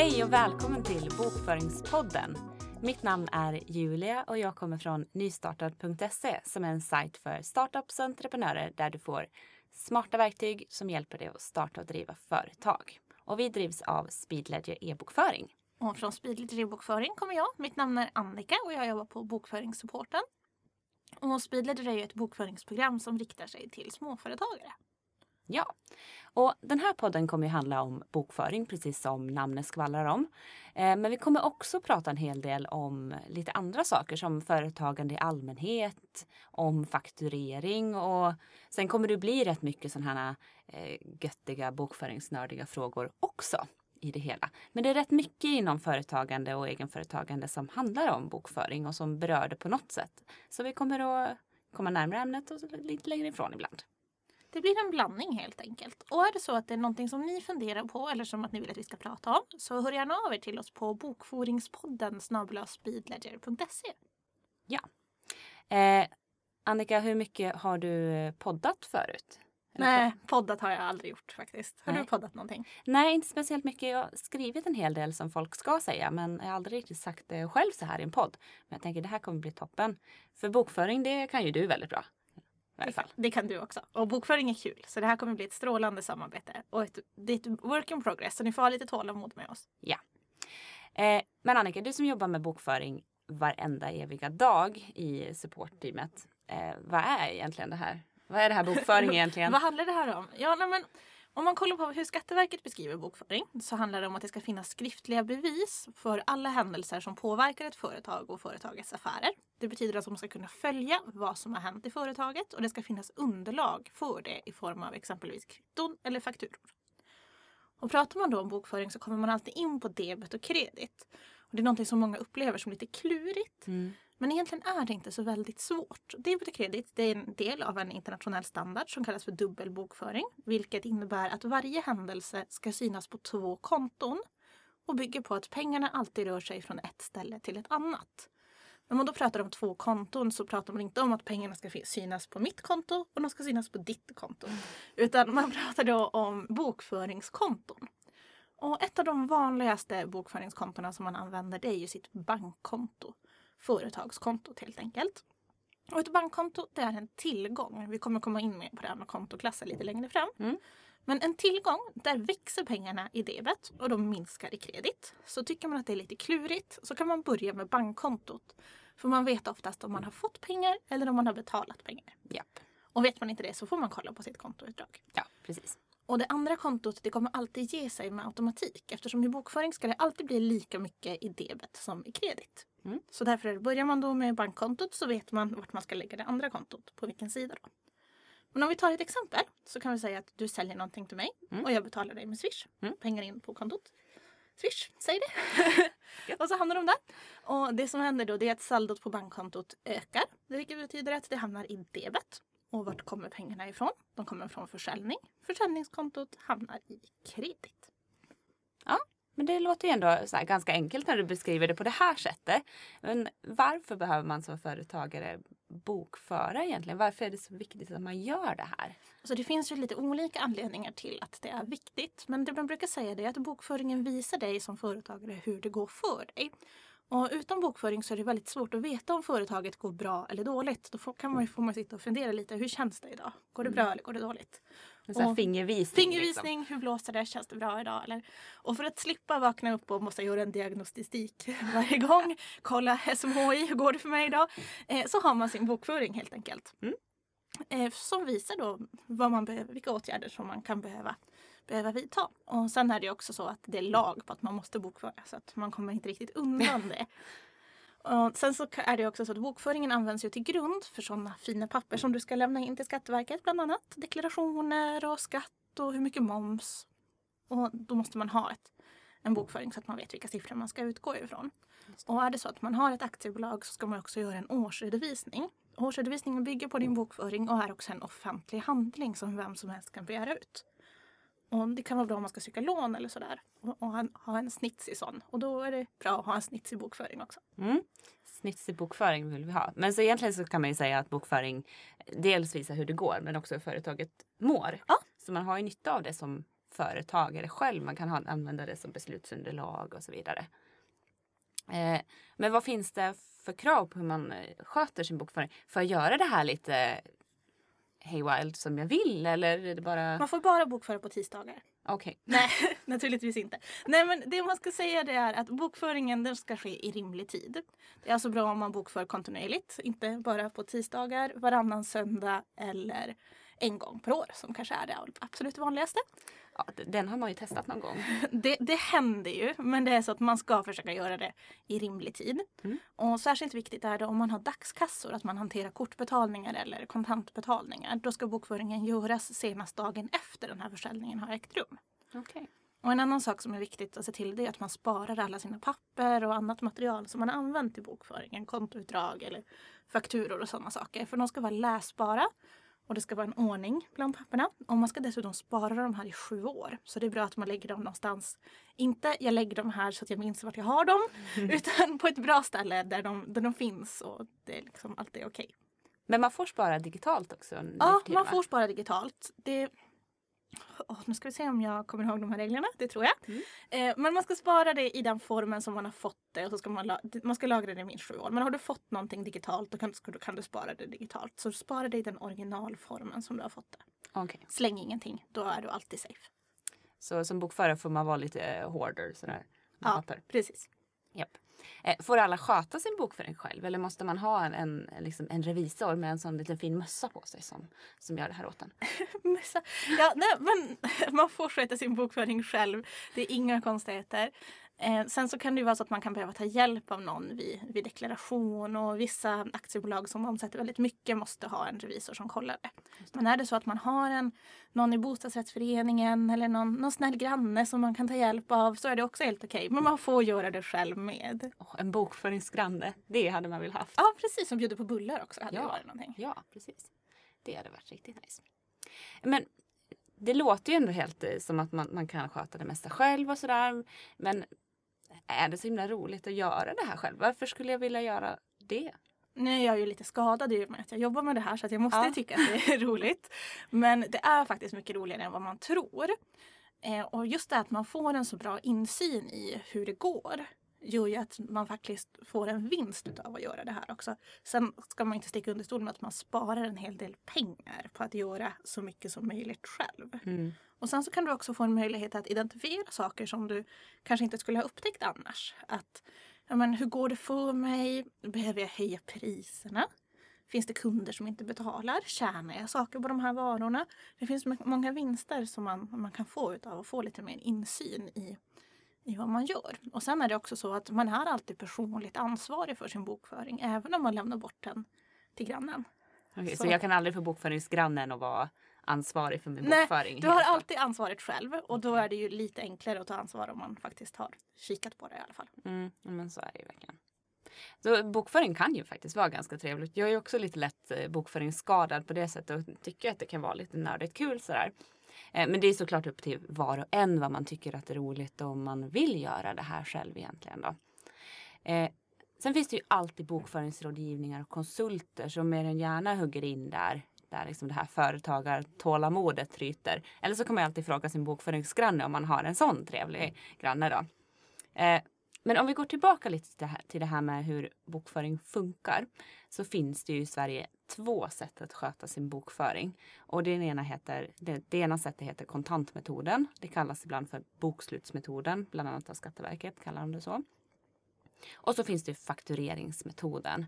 Hej och välkommen till Bokföringspodden. Mitt namn är Julia och jag kommer från nystartad.se som är en sajt för startups och entreprenörer där du får smarta verktyg som hjälper dig att starta och driva företag. Och vi drivs av Speedledger e-bokföring. Och från Speedledger e-bokföring kommer jag. Mitt namn är Annika och jag jobbar på bokföringssupporten. Och Speedledger är ju ett bokföringsprogram som riktar sig till småföretagare. Ja, och den här podden kommer ju handla om bokföring precis som namnet skvallrar om. Eh, men vi kommer också prata en hel del om lite andra saker som företagande i allmänhet, om fakturering och sen kommer det bli rätt mycket sådana här eh, göttiga bokföringsnördiga frågor också i det hela. Men det är rätt mycket inom företagande och egenföretagande som handlar om bokföring och som berör det på något sätt. Så vi kommer att komma närmare ämnet och lite längre ifrån ibland. Det blir en blandning helt enkelt. Och är det så att det är någonting som ni funderar på eller som att ni vill att vi ska prata om så hör gärna av er till oss på bokforingspodden speedledger.se. Ja. Eh, Annika, hur mycket har du poddat förut? Eller Nej, poddat har jag aldrig gjort faktiskt. Har Nej. du poddat någonting? Nej, inte speciellt mycket. Jag har skrivit en hel del som folk ska säga men jag har aldrig riktigt sagt det själv så här i en podd. Men jag tänker det här kommer bli toppen. För bokföring, det kan ju du väldigt bra varje fall. Det kan du också. Och bokföring är kul. Så det här kommer bli ett strålande samarbete. Och ett, det är ett work in progress. Så ni får ha lite tålamod med oss. Ja. Eh, men Annika, du som jobbar med bokföring varenda eviga dag i supportteamet. Eh, vad är egentligen det här? Vad är det här bokföring egentligen? vad handlar det här om? Ja, nej, men om man kollar på hur Skatteverket beskriver bokföring så handlar det om att det ska finnas skriftliga bevis för alla händelser som påverkar ett företag och företagets affärer. Det betyder att man ska kunna följa vad som har hänt i företaget och det ska finnas underlag för det i form av exempelvis kvitton eller fakturor. Och pratar man då om bokföring så kommer man alltid in på debet och kredit. Och det är någonting som många upplever som lite klurigt. Mm. Men egentligen är det inte så väldigt svårt. Debit och kredit det är en del av en internationell standard som kallas för dubbelbokföring. Vilket innebär att varje händelse ska synas på två konton och bygger på att pengarna alltid rör sig från ett ställe till ett annat. När man då pratar om två konton så pratar man inte om att pengarna ska synas på mitt konto och de ska synas på ditt konto. Utan man pratar då om bokföringskonton. Och ett av de vanligaste bokföringskontona som man använder det är ju sitt bankkonto företagskontot helt enkelt. Och ett bankkonto det är en tillgång. Vi kommer komma in mer på det här med kontoklasser lite längre fram. Mm. Men en tillgång, där växer pengarna i debet och de minskar i kredit. Så tycker man att det är lite klurigt så kan man börja med bankkontot. För man vet oftast om man har fått pengar eller om man har betalat pengar. Japp. Och vet man inte det så får man kolla på sitt kontoutdrag. Ja, precis. Och det andra kontot det kommer alltid ge sig med automatik eftersom i bokföring ska det alltid bli lika mycket i debet som i kredit. Mm. Så därför börjar man då med bankkontot så vet man vart man ska lägga det andra kontot, på vilken sida. Då. Men om vi tar ett exempel så kan vi säga att du säljer någonting till mig mm. och jag betalar dig med Swish. Mm. Pengar in på kontot. Swish, säg det. och så hamnar de där. Och det som händer då det är att saldot på bankkontot ökar. Vilket betyder att det hamnar i debet. Och vart kommer pengarna ifrån? De kommer från försäljning. Försäljningskontot hamnar i kredit. Ja, men det låter ju ändå ganska enkelt när du beskriver det på det här sättet. Men varför behöver man som företagare bokföra egentligen? Varför är det så viktigt att man gör det här? Så det finns ju lite olika anledningar till att det är viktigt. Men det man brukar säga är att bokföringen visar dig som företagare hur det går för dig. Och utan bokföring så är det väldigt svårt att veta om företaget går bra eller dåligt. Då får, kan man, får man sitta och fundera lite. Hur känns det idag? Går det bra mm. eller går det dåligt? Sån fingervisning. Fingervisning. Liksom. Hur blåser det? Känns det bra idag? Eller? Och för att slippa vakna upp och måste göra en diagnostik varje gång. kolla SMHI, hur går det för mig idag? Eh, så har man sin bokföring helt enkelt. Mm. Eh, som visar då vad man behöver, vilka åtgärder som man kan behöva behöva vidta. Och sen är det också så att det är lag på att man måste bokföra så att man kommer inte riktigt undan det. Och sen så är det också så att bokföringen används ju till grund för sådana fina papper som du ska lämna in till Skatteverket. Bland annat deklarationer och skatt och hur mycket moms. Och då måste man ha ett, en bokföring så att man vet vilka siffror man ska utgå ifrån. Och är det så att man har ett aktiebolag så ska man också göra en årsredovisning. Årsredovisningen bygger på din bokföring och är också en offentlig handling som vem som helst kan begära ut. Och det kan vara bra om man ska söka lån eller sådär. Och, ha en snitsig sån. Och då är det bra att ha en snitsig bokföring också. Mm. Snitsig bokföring vill vi ha. Men så egentligen så kan man ju säga att bokföring dels visar hur det går men också hur företaget mår. Ja. Så man har ju nytta av det som företagare själv. Man kan ha, använda det som beslutsunderlag och så vidare. Eh, men vad finns det för krav på hur man eh, sköter sin bokföring? För att göra det här lite hey wild som jag vill eller är det bara... Man får bara bokföra på tisdagar. Okej. Nej, naturligtvis inte. Nej, men det man ska säga det är att bokföringen den ska ske i rimlig tid. Det är alltså bra om man bokför kontinuerligt, inte bara på tisdagar, varannan söndag eller en gång per år som kanske är det absolut vanligaste. Ja, den har man ju testat någon gång. Det, det händer ju, men det är så att man ska försöka göra det i rimlig tid. Mm. Och särskilt viktigt är det om man har dagskassor, att man hanterar kortbetalningar eller kontantbetalningar. Då ska bokföringen göras senast dagen efter den här försäljningen har ägt rum. Okej. Och en annan sak som är viktigt att se till det är att man sparar alla sina papper och annat material som man har använt i bokföringen. Kontoutdrag eller fakturor och sådana saker. För de ska vara läsbara och det ska vara en ordning bland papperna. Och man ska dessutom spara de här i sju år. Så det är bra att man lägger dem någonstans. Inte jag lägger dem här så att jag minns vart jag har dem. Utan på ett bra ställe där de, där de finns och det är liksom alltid okej. Men man får spara digitalt också? Ja, man får spara digitalt. Det... Åh, nu ska vi se om jag kommer ihåg de här reglerna. Det tror jag. Mm. Eh, men man ska spara det i den formen som man har fått det. Och så ska man, man ska lagra det i minst sju år. Men har du fått någonting digitalt då kan, då kan du spara det digitalt. Så spara det i den originalformen som du har fått det. Okej. Släng ingenting. Då är du alltid safe. Så som bokförare får man vara lite eh, sådär. med Ja, papper. precis. Japp. Eh, får alla sköta sin bokföring själv eller måste man ha en, en, liksom en revisor med en sån liten fin mössa på sig som, som gör det här åt en? Mössa. Ja, nej, men man får sköta sin bokföring själv. Det är inga konstigheter. Eh, sen så kan det vara så att man kan behöva ta hjälp av någon vid, vid deklaration och vissa aktiebolag som omsätter väldigt mycket måste ha en revisor som kollar det. Men är det så att man har en, någon i bostadsrättsföreningen eller någon, någon snäll granne som man kan ta hjälp av så är det också helt okej. Men man får göra det själv med. Åh, en bokföringsgranne, det hade man väl haft? Ja, precis som bjuder på bullar också hade Ja. det varit någonting. Ja, precis. Det hade varit riktigt nice. Men det låter ju ändå helt eh, som att man, man kan sköta det mesta själv och sådär. Men är det så himla roligt att göra det här själv? Varför skulle jag vilja göra det? Nu är jag ju lite skadad i och med att jag jobbar med det här så att jag måste Ja. tycka att det är roligt. Men det är faktiskt mycket roligare än vad man tror. Eh, och just det att man får en så bra insyn i hur det går gör ju att man faktiskt får en vinst utav att göra det här också. Sen ska man inte sticka under stol med att man sparar en hel del pengar på att göra så mycket som möjligt själv. Mm. Och sen så kan du också få en möjlighet att identifiera saker som du kanske inte skulle ha upptäckt annars. Att, ja men hur går det för mig? Behöver jag höja priserna? Finns det kunder som inte betalar? Tjänar jag saker på de här varorna? Det finns må- många vinster som man, man kan få utav att få lite mer insyn i, i vad man gör. Och sen är det också så att man är alltid personligt ansvarig för sin bokföring även om man lämnar bort den till grannen. Okej, så. Så- jag kan aldrig få bokföringsgrannen att vara ansvarig för min Nej, bokföring? Du har alltid ansvaret själv och då är det ju lite enklare att ta ansvar om man faktiskt har kikat på det i alla fall. Mm, men så är det ju verkligen. Så bokföring kan ju faktiskt vara ganska trevligt. Jag är också lite lätt eh, bokföringsskadad på det sättet och tycker att det kan vara lite nördigt kul sådär. Eh, men det är såklart upp till var och en vad man tycker att det är roligt och om man vill göra det här själv egentligen då. Eh, sen finns det ju alltid bokföringsrådgivningar och konsulter som mer än gärna hugger in där. Där liksom det här företagartålamodet tryter. Eller så kan man alltid fråga sin bokföringsgranne om man har en sån trevlig granne då. Eh, men om vi går tillbaka lite till det, här, till det här med hur bokföring funkar. Så finns det ju i Sverige två sätt att sköta sin bokföring. Och det ena, heter, det, det ena sättet heter kontantmetoden. Det kallas ibland för bokslutsmetoden, bland annat av Skatteverket kallar de det så. Och så finns det faktureringsmetoden.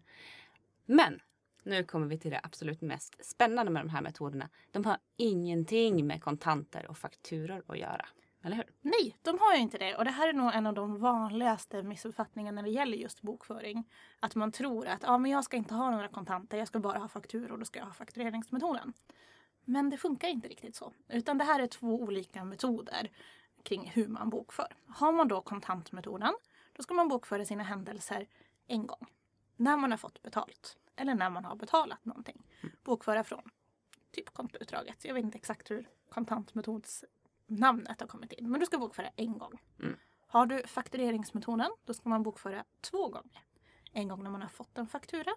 Men nu kommer vi till det absolut mest spännande med de här metoderna. De har ingenting med kontanter och fakturor att göra. Eller hur? Nej, de har ju inte det. Och det här är nog en av de vanligaste missuppfattningarna när det gäller just bokföring. Att man tror att ja, men jag ska inte ha några kontanter, jag ska bara ha fakturor och då ska jag ha faktureringsmetoden. Men det funkar inte riktigt så. Utan det här är två olika metoder kring hur man bokför. Har man då kontantmetoden, då ska man bokföra sina händelser en gång. När man har fått betalt. Eller när man har betalat någonting. Bokföra från typ kontoutdraget. Jag vet inte exakt hur kontantmetods namnet har kommit in. Men du ska bokföra en gång. Mm. Har du faktureringsmetoden då ska man bokföra två gånger. En gång när man har fått en faktura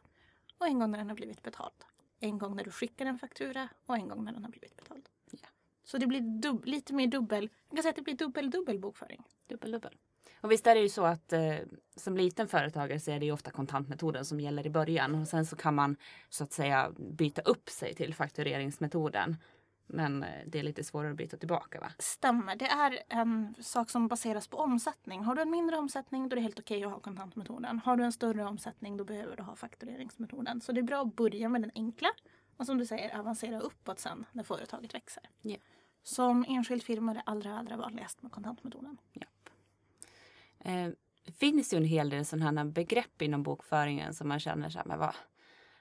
och en gång när den har blivit betald. En gång när du skickar en faktura och en gång när den har blivit betald. Så det blir lite mer dubbel, jag kan säga att det blir dubbel-dubbel bokföring. Dubbel, dubbel. Och visst är det ju så att eh, som liten företagare så är det ju ofta kontantmetoden som gäller i början och sen så kan man så att säga byta upp sig till faktureringsmetoden. Men eh, det är lite svårare att byta tillbaka va? Stämmer. Det är en sak som baseras på omsättning. Har du en mindre omsättning då är det helt okej att ha kontantmetoden. Har du en större omsättning då behöver du ha faktureringsmetoden. Så det är bra att börja med den enkla och som du säger avancera uppåt sen när företaget växer. Ja. Som enskild firma är det allra, allra vanligast med kontantmetoden. Eh, det finns ju en hel del sådana här begrepp inom bokföringen som man känner så här, men vad,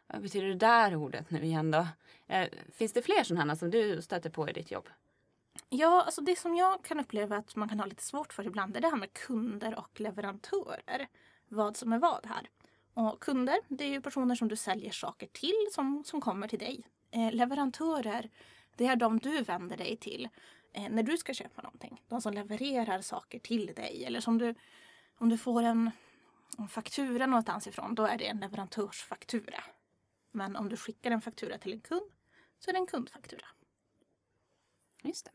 vad betyder det där ordet nu igen då? Eh, finns det fler sådana här som du stöter på i ditt jobb? Ja, alltså det som jag kan uppleva att man kan ha lite svårt för ibland är det här med kunder och leverantörer. Vad som är vad här. Och kunder, det är ju personer som du säljer saker till som, som kommer till dig. Eh, leverantörer, det är de du vänder dig till eh, när du ska köpa någonting. De som levererar saker till dig. Eller som du, om du får en, en faktura någonstans ifrån, då är det en leverantörsfaktura. Men om du skickar en faktura till en kund så är det en kundfaktura. Just det.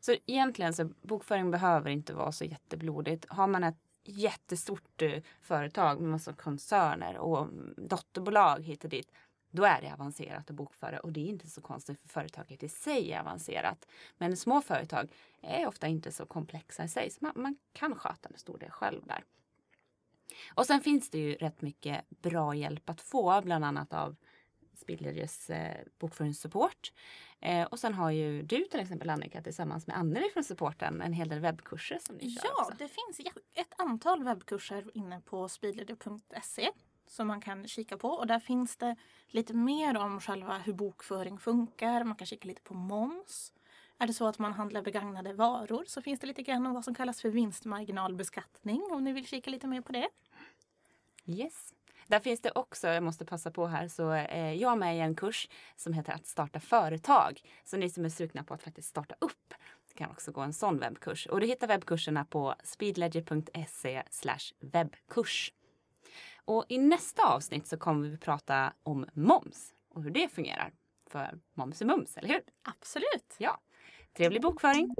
Så egentligen så bokföring behöver inte vara så jätteblodigt. Har man ett jättestort eh, företag med massa koncerner och dotterbolag hit och dit. Då är det avancerat att bokföra och det är inte så konstigt för företaget i sig är avancerat. Men små företag är ofta inte så komplexa i sig så man, man kan sköta en stor del själv där. Och sen finns det ju rätt mycket bra hjälp att få, bland annat av Speedledgers eh, bokföringssupport. Eh, och sen har ju du till exempel Annika tillsammans med Anneli från supporten en hel del webbkurser som ni kör Ja, också. det finns ett antal webbkurser inne på speedleader.se som man kan kika på. Och där finns det lite mer om själva hur bokföring funkar. Man kan kika lite på moms. Är det så att man handlar begagnade varor så finns det lite grann om vad som kallas för vinstmarginalbeskattning om ni vill kika lite mer på det. Yes. Där finns det också, jag måste passa på här, så är jag med i en kurs som heter att starta företag. Så ni som är sugna på att faktiskt starta upp kan också gå en sån webbkurs. Och du hittar webbkurserna på speedledger.se webbkurs. Och i nästa avsnitt så kommer vi prata om moms och hur det fungerar. För moms är mums, eller hur? Absolut! Ja. Trevlig bokföring!